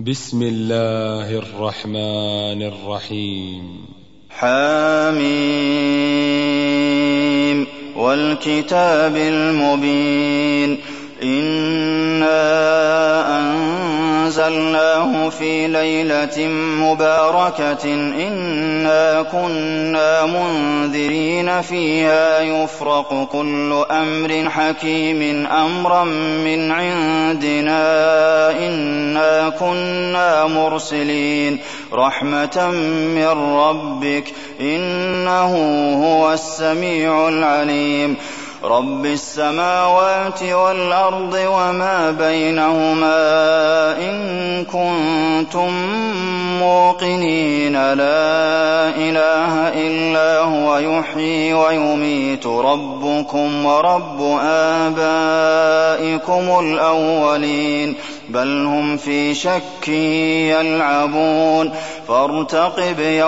بسم الله الرحمن الرحيم. حاميم والكتاب المبين. إنا أنزلناه في ليلة مباركة إنا كنا منذرين فيها يفرق كل أمر حكيم أمرا من عندنا إنا كنا مرسلين رحمة من ربك إنه هو السميع العليم رب السماوات والأرض وما بينهما إن كنتم موقنين. لا إله إلا هو يحيي ويميت. ربكم ورب آبائكم الأولين. بل هم في شك يلعبون. فارتقب يوم